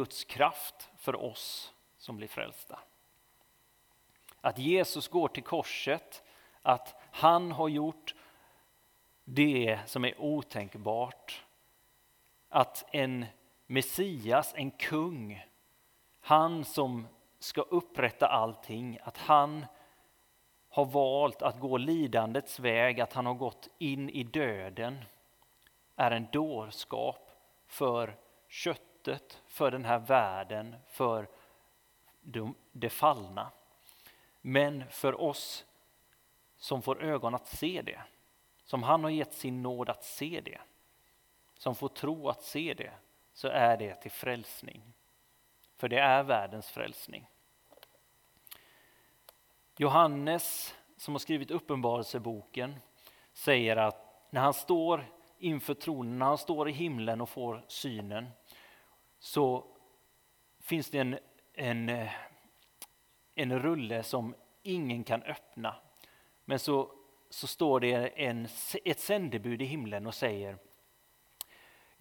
Guds kraft för oss som blir frälsta. Att Jesus går till korset, att han har gjort det som är otänkbart. Att en Messias, en kung, han som ska upprätta allting, att han har valt att gå lidandets väg, att han har gått in i döden, är en dårskap för köttet, för den här världen, för det fallna. Men för oss som får ögon att se det, som han har gett sin nåd att se det, som får tro att se det, så är det till frälsning. För det är världens frälsning. Johannes, som har skrivit Uppenbarelseboken, säger att när han står inför tronen, när han står i himlen och får synen, så finns det en, en, eh, en rulle som ingen kan öppna. Men så, så står det en, ett sändebud i himlen och säger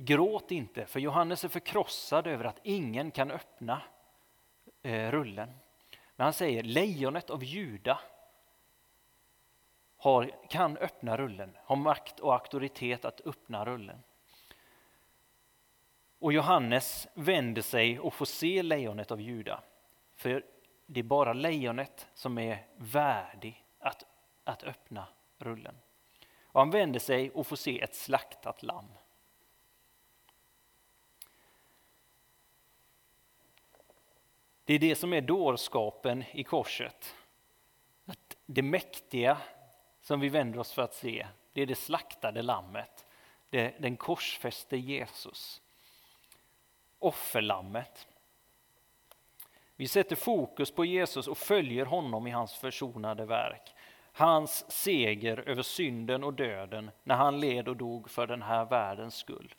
Gråt inte, för Johannes är förkrossad över att ingen kan öppna eh, rullen. Men han säger lejonet av Juda har, kan öppna rullen, har makt och auktoritet att öppna rullen. Och Johannes vänder sig och får se lejonet av Juda. För det är bara lejonet som är värdig att, att öppna rullen. Och han vänder sig och får se ett slaktat lamm. Det är det som är dårskapen i korset. Att det mäktiga som vi vänder oss för att se, det är det slaktade lammet. Det, den korsfäste Jesus. Offerlammet. Vi sätter fokus på Jesus och följer honom i hans försonade verk. Hans seger över synden och döden när han led och dog för den här världens skull.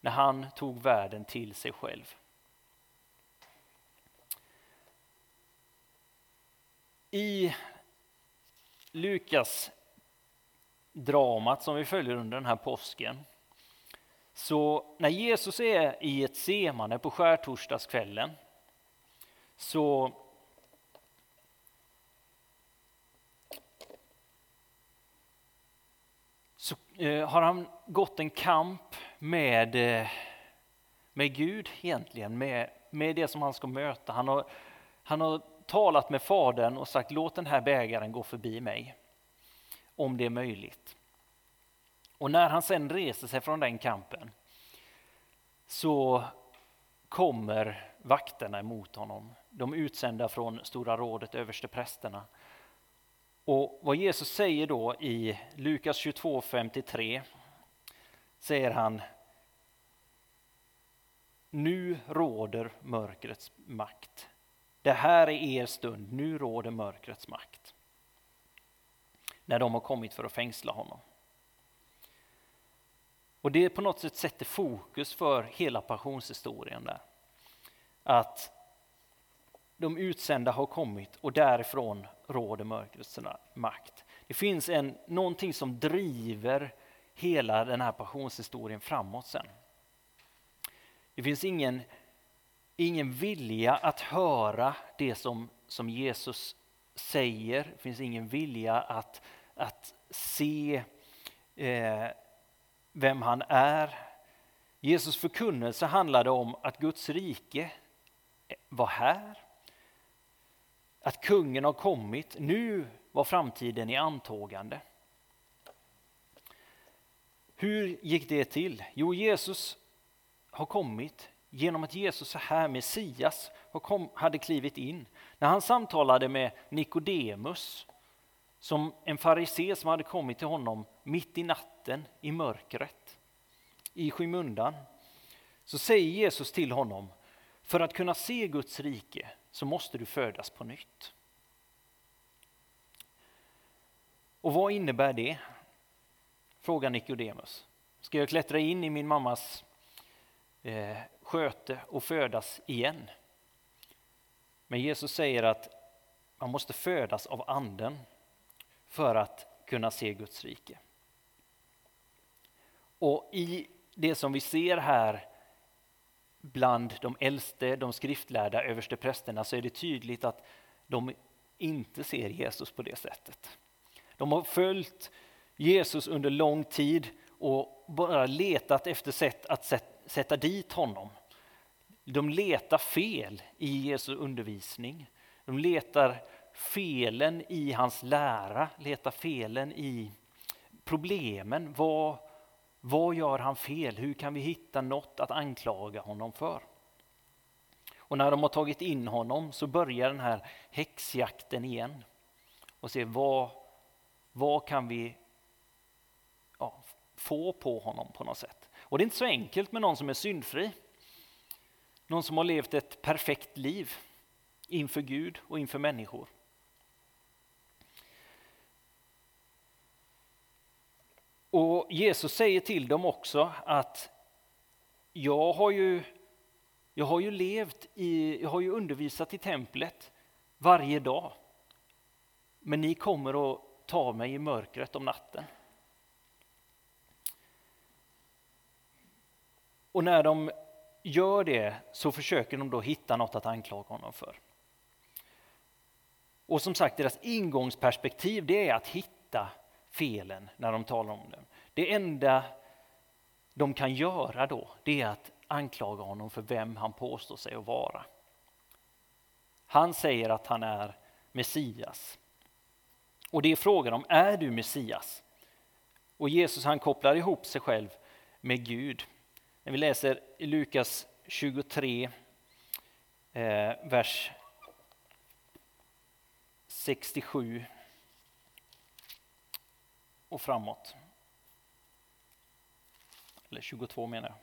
När han tog världen till sig själv. I Lukas dramat som vi följer under den här påsken så när Jesus är i ett semane på skärtorsdagskvällen så så eh, har han gått en kamp med, eh, med Gud egentligen, med, med det som han ska möta. Han har, han har talat med Fadern och sagt låt den här bägaren gå förbi mig, om det är möjligt. Och när han sen reser sig från den kampen så kommer vakterna emot honom, de utsända från Stora rådet, översteprästerna. Och vad Jesus säger då i Lukas 22.53 säger han Nu råder mörkrets makt. Det här är er stund, nu råder mörkrets makt. När de har kommit för att fängsla honom. Och det på något sätt sätter fokus för hela passionshistorien där. Att de utsända har kommit och därifrån råder mörkrets makt. Det finns en, någonting som driver hela den här passionshistorien framåt sen. Det finns ingen ingen vilja att höra det som, som Jesus säger. Det finns ingen vilja att, att se eh, vem han är. Jesus förkunnelse handlade om att Guds rike var här. Att kungen har kommit. Nu var framtiden i antågande. Hur gick det till? Jo, Jesus har kommit genom att Jesus är här, Messias, hade klivit in. När han samtalade med Nikodemus, som en farisé som hade kommit till honom mitt i natten, i mörkret, i skymundan, så säger Jesus till honom, för att kunna se Guds rike så måste du födas på nytt. Och vad innebär det? Frågar Nikodemus. Ska jag klättra in i min mammas eh, sköte och födas igen. Men Jesus säger att man måste födas av anden för att kunna se Guds rike. Och i det som vi ser här bland de äldste, de skriftlärda översteprästerna så är det tydligt att de inte ser Jesus på det sättet. De har följt Jesus under lång tid och bara letat efter sätt att sätta dit honom. De letar fel i Jesu undervisning. De letar felen i hans lära, letar felen i problemen. Vad, vad gör han fel? Hur kan vi hitta något att anklaga honom för? Och när de har tagit in honom så börjar den här häxjakten igen. Och se vad, vad kan vi ja, få på honom på något sätt. Och det är inte så enkelt med någon som är syndfri. Någon som har levt ett perfekt liv inför Gud och inför människor. Och Jesus säger till dem också att jag har ju, jag har ju levt i, jag har ju undervisat i templet varje dag. Men ni kommer att ta mig i mörkret om natten. Och när de gör det så försöker de då hitta något att anklaga honom för. Och som sagt, deras ingångsperspektiv det är att hitta felen när de talar om dem. Det enda de kan göra då, det är att anklaga honom för vem han påstår sig att vara. Han säger att han är Messias. Och det är frågan om, är du Messias? Och Jesus han kopplar ihop sig själv med Gud. När vi läser i Lukas 23, eh, vers 67 och framåt. Eller 22 menar jag.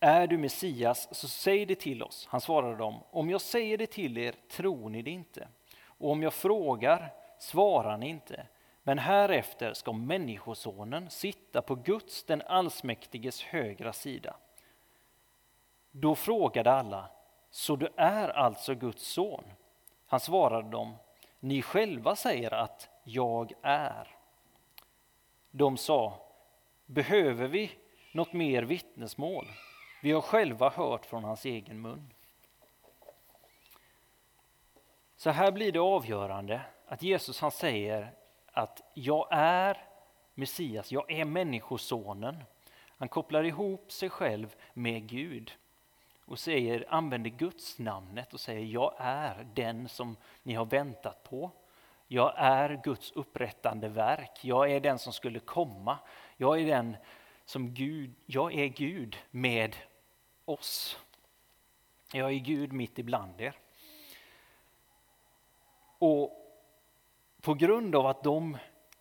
Är du Messias, så säg det till oss. Han svarade dem, om jag säger det till er tror ni det inte. Och om jag frågar svarar ni inte. Men härefter ska Människosonen sitta på Guds, den allsmäktiges högra sida. Då frågade alla, så du är alltså Guds son? Han svarade dem, ni själva säger att jag är. De sa, behöver vi något mer vittnesmål? Vi har själva hört från hans egen mun. Så här blir det avgörande att Jesus han säger att jag är Messias, jag är Människosonen. Han kopplar ihop sig själv med Gud och säger, använder Guds namnet och säger jag är den som ni har väntat på. Jag är Guds upprättande verk. Jag är den som skulle komma. Jag är den som Gud, jag är Gud med oss. Jag är Gud mitt ibland er. Och på grund av att de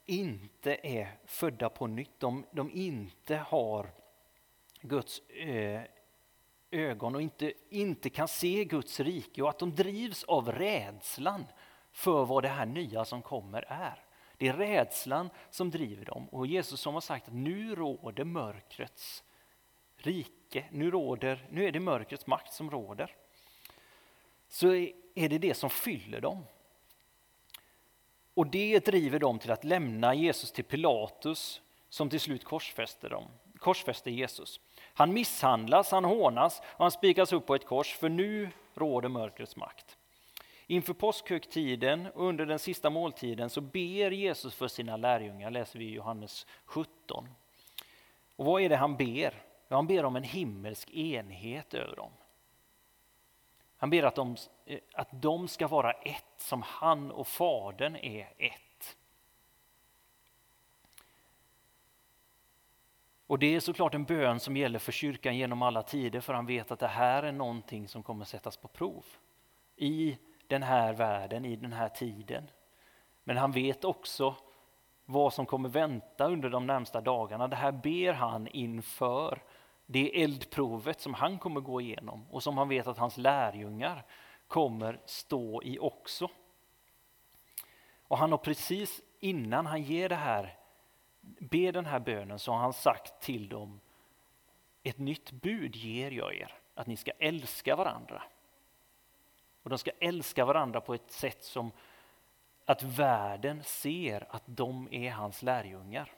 inte är födda på nytt, de, de inte har Guds eh, ögon och inte, inte kan se Guds rike och att de drivs av rädslan för vad det här nya som kommer är. Det är rädslan som driver dem och Jesus som har sagt att nu råder mörkrets rike, nu, råder, nu är det mörkrets makt som råder. Så är det det som fyller dem. Och det driver dem till att lämna Jesus till Pilatus som till slut korsfäster, dem, korsfäster Jesus. Han misshandlas, han hånas och han spikas upp på ett kors för nu råder mörkrets makt. Inför påskhögtiden och under den sista måltiden så ber Jesus för sina lärjungar, läser vi i Johannes 17. Och vad är det han ber? Ja, han ber om en himmelsk enhet över dem. Han ber att de, eh, att de ska vara ett som han och Fadern är ett. Och det är såklart en bön som gäller för kyrkan genom alla tider för han vet att det här är någonting som kommer sättas på prov i den här världen, i den här tiden. Men han vet också vad som kommer vänta under de närmsta dagarna. Det här ber han inför det eldprovet som han kommer gå igenom och som han vet att hans lärjungar kommer stå i också. Och han har precis innan han ger det här, Be den här bönen så har han sagt till dem ett nytt bud ger jag er, att ni ska älska varandra. Och de ska älska varandra på ett sätt som att världen ser att de är hans lärjungar.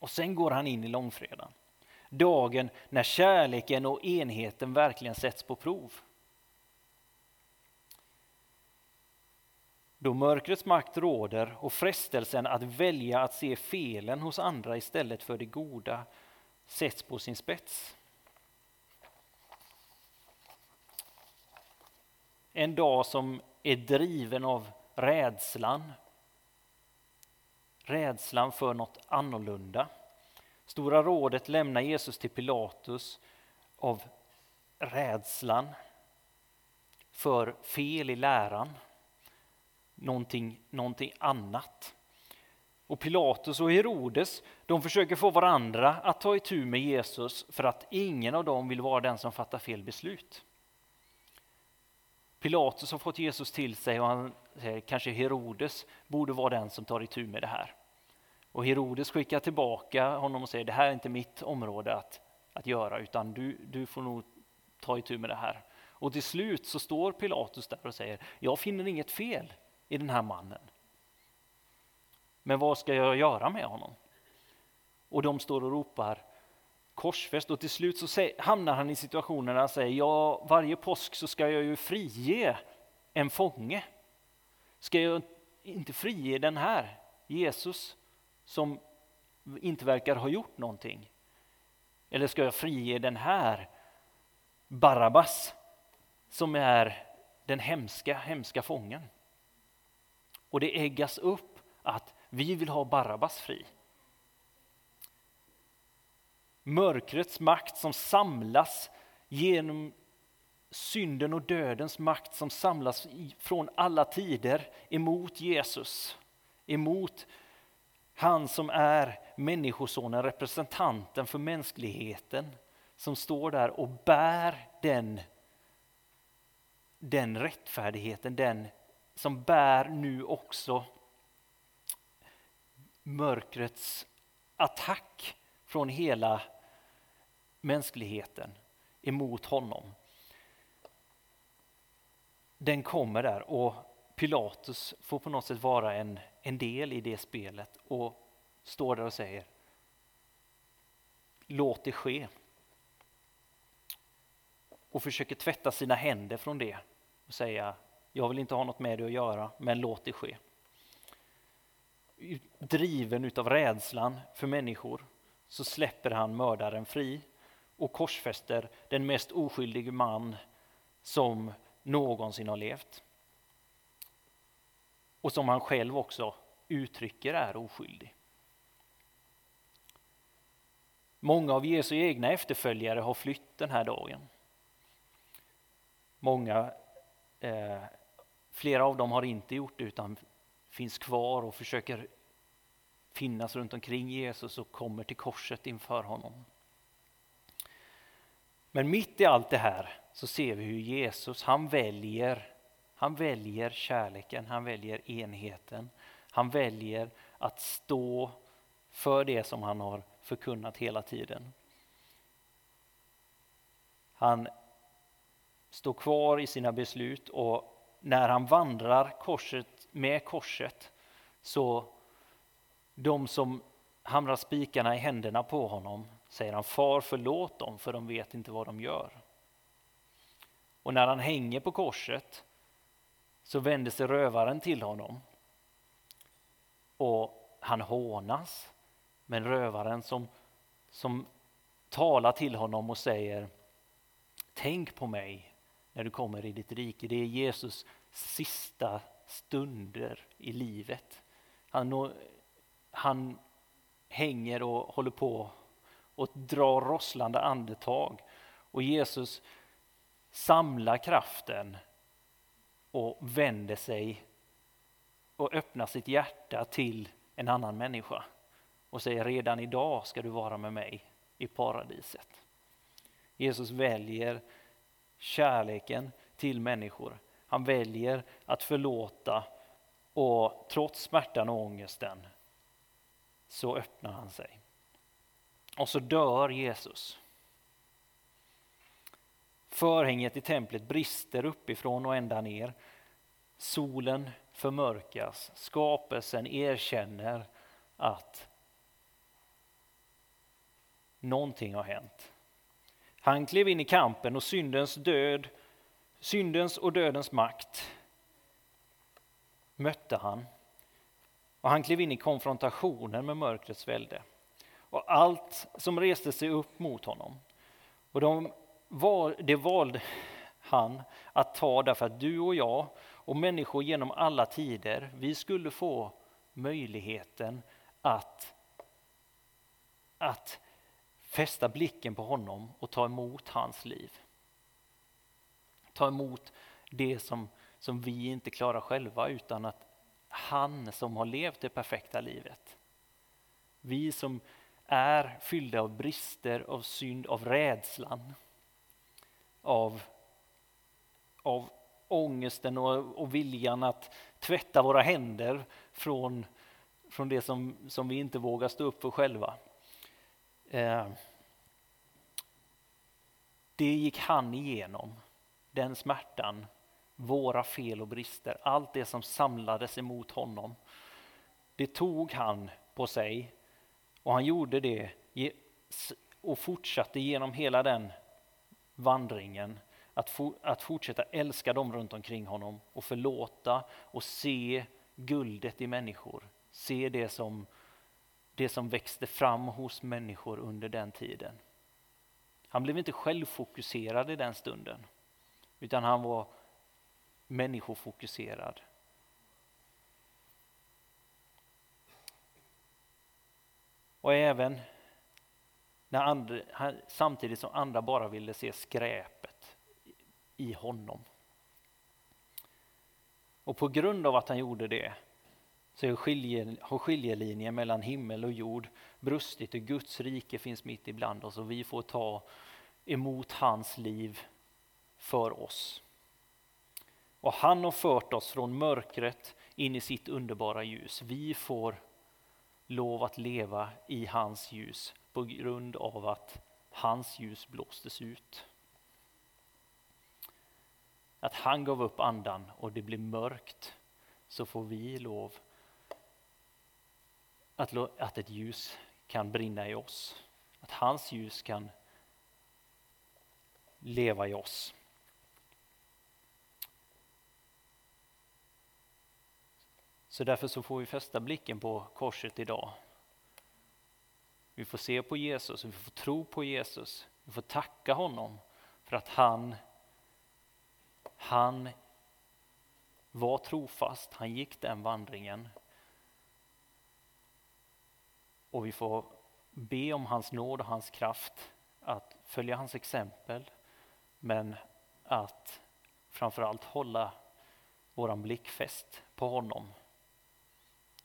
Och sen går han in i långfredagen. Dagen när kärleken och enheten verkligen sätts på prov. Då mörkrets makt råder och frestelsen att välja att se felen hos andra istället för det goda sätts på sin spets. En dag som är driven av rädslan. Rädslan för något annorlunda. Stora rådet lämnar Jesus till Pilatus av rädslan för fel i läran någonting, någonting annat. Och Pilatus och Herodes de försöker få varandra att ta itu med Jesus för att ingen av dem vill vara den som fattar fel beslut. Pilatus har fått Jesus till sig och han säger kanske Herodes borde vara den som tar itu med det här. Och Herodes skickar tillbaka honom och säger det här är inte mitt område att, att göra utan du, du får nog ta itu med det här. Och till slut så står Pilatus där och säger jag finner inget fel i den här mannen. Men vad ska jag göra med honom? Och de står och ropar korsfäst och till slut så hamnar han i situationen där han säger ja, varje påsk så ska jag ju frige en fånge. Ska jag inte frige den här Jesus som inte verkar ha gjort någonting? Eller ska jag frige den här Barabbas som är den hemska, hemska fången? Och det äggas upp att vi vill ha Barabbas fri. Mörkrets makt som samlas genom synden och dödens makt som samlas från alla tider emot Jesus, emot han som är Människosonen, representanten för mänskligheten som står där och bär den, den rättfärdigheten, den som bär nu också mörkrets attack från hela mänskligheten emot honom. Den kommer där och Pilatus får på något sätt vara en, en del i det spelet och står där och säger Låt det ske. Och försöker tvätta sina händer från det och säga jag vill inte ha något med det att göra, men låt det ske. Driven utav rädslan för människor så släpper han mördaren fri och korsfäster den mest oskyldige man som någonsin har levt. Och som han själv också uttrycker är oskyldig. Många av Jesu egna efterföljare har flytt den här dagen. Många eh, Flera av dem har inte gjort det utan finns kvar och försöker finnas runt omkring Jesus och kommer till korset inför honom. Men mitt i allt det här så ser vi hur Jesus, han väljer, han väljer kärleken, han väljer enheten. Han väljer att stå för det som han har förkunnat hela tiden. Han står kvar i sina beslut och när han vandrar korset, med korset så de som hamrar spikarna i händerna på honom säger han Far förlåt dem för de vet inte vad de gör. Och när han hänger på korset så vänder sig rövaren till honom och han hånas. Men rövaren som, som talar till honom och säger Tänk på mig när du kommer i ditt rike. Det är Jesus sista stunder i livet. Han, han hänger och håller på och drar rosslande andetag. Och Jesus samlar kraften och vänder sig och öppnar sitt hjärta till en annan människa och säger redan idag ska du vara med mig i paradiset. Jesus väljer kärleken till människor. Han väljer att förlåta och trots smärtan och ångesten så öppnar han sig. Och så dör Jesus. Förhänget i templet brister uppifrån och ända ner. Solen förmörkas. Skapelsen erkänner att någonting har hänt. Han klev in i kampen och syndens död, syndens och dödens makt mötte han. Och han klev in i konfrontationen med mörkrets välde och allt som reste sig upp mot honom. Och de val, det valde han att ta därför att du och jag och människor genom alla tider, vi skulle få möjligheten att, att fästa blicken på honom och ta emot hans liv. Ta emot det som, som vi inte klarar själva utan att han som har levt det perfekta livet. Vi som är fyllda av brister, av synd, av rädslan, av, av ångesten och, och viljan att tvätta våra händer från, från det som, som vi inte vågar stå upp för själva. Eh, det gick han igenom, den smärtan, våra fel och brister, allt det som samlades emot honom. Det tog han på sig och han gjorde det och fortsatte genom hela den vandringen att, for, att fortsätta älska dem runt omkring honom och förlåta och se guldet i människor. Se det som, det som växte fram hos människor under den tiden. Han blev inte självfokuserad i den stunden utan han var människofokuserad. Och även när andra, samtidigt som andra bara ville se skräpet i honom. Och på grund av att han gjorde det så har skiljelinjen mellan himmel och jord brustit och Guds rike finns mitt ibland oss och vi får ta emot hans liv för oss. Och han har fört oss från mörkret in i sitt underbara ljus. Vi får lov att leva i hans ljus på grund av att hans ljus blåstes ut. Att han gav upp andan och det blev mörkt så får vi lov att, att ett ljus kan brinna i oss. Att hans ljus kan leva i oss. Så därför så får vi fästa blicken på korset idag. Vi får se på Jesus, vi får tro på Jesus, vi får tacka honom för att han, han var trofast, han gick den vandringen. Och vi får be om hans nåd och hans kraft att följa hans exempel, men att framförallt hålla våran blick fäst på honom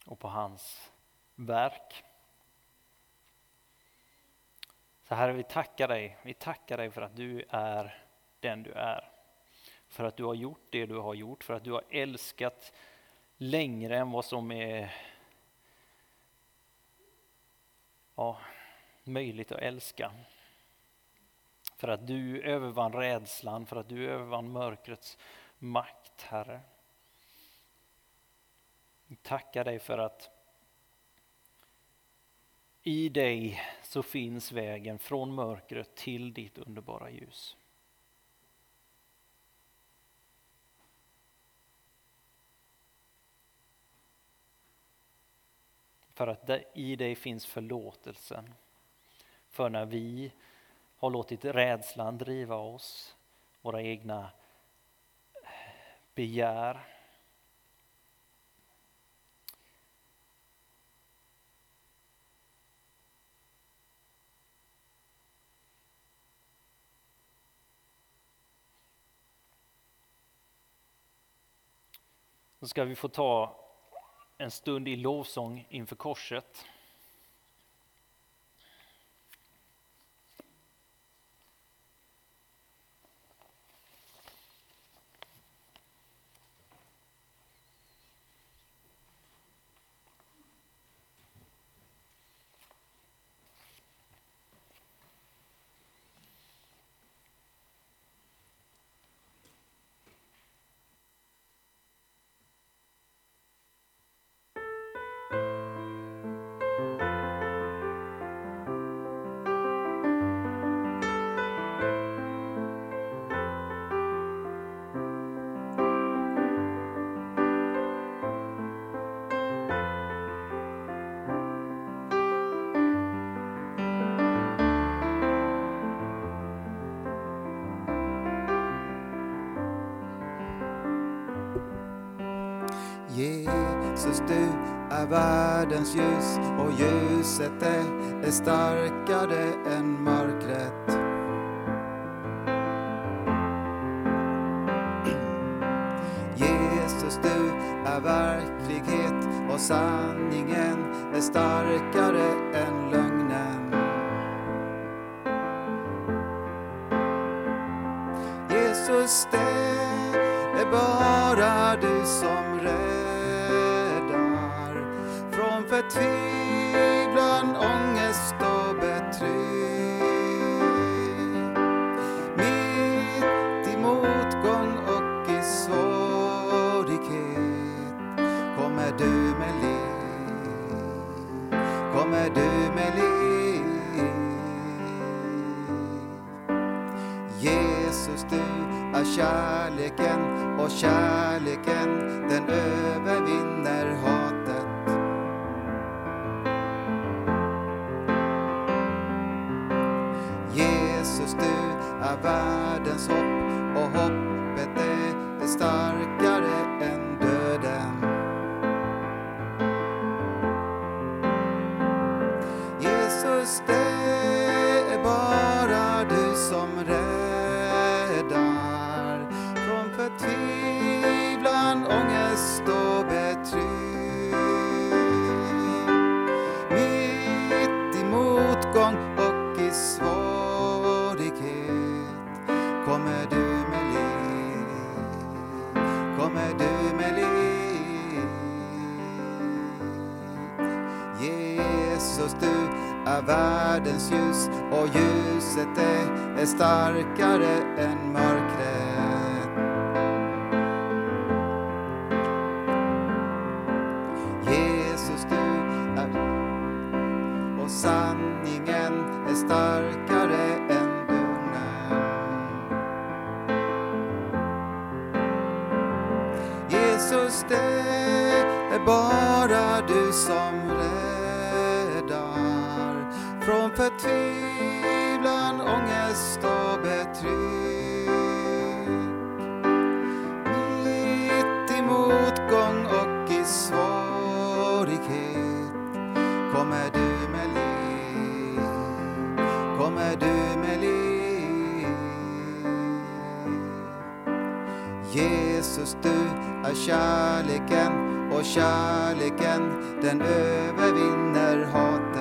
och på hans verk. Så Herre, vi tackar dig. Vi tackar dig för att du är den du är. För att du har gjort det du har gjort, för att du har älskat längre än vad som är ja, möjligt att älska. För att du övervann rädslan, för att du övervann mörkrets makt, Herre. Vi tackar dig för att i dig så finns vägen från mörkret till ditt underbara ljus. För att i dig finns förlåtelsen. För när vi har låtit rädslan driva oss, våra egna eh, begär, så ska vi få ta en stund i lovsång inför korset. Jesus, du är världens ljus och ljuset det är starkare än mörkret. Jesus, du är verklighet och sanningen är starkare än lögnen. Jesus, det är bara du som förtvivlan, ångest och betryck. Mitt i motgång och i svårighet kommer du med liv, kommer du med liv. Jesus, du är kärleken och kärleken starkare än mörkret. Jesus, du är och sanningen är starkare än lögnen. Jesus, det är bara du som räddar från förtvivlan, ångest och betryck. Mitt i motgång och i svårighet kommer du med liv, kommer du med liv. Jesus, du är kärleken och kärleken den övervinner hat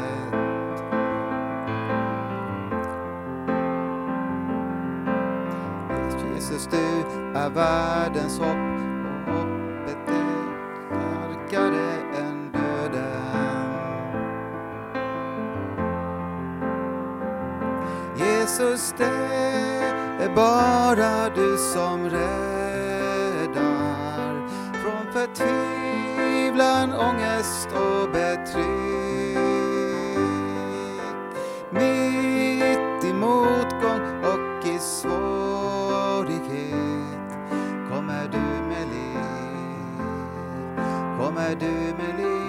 Jesus, du är världens hopp och hoppet är starkare än döden. Jesus, det är bara du som räddar från förtvivlan, ångest och betryck. de mêler.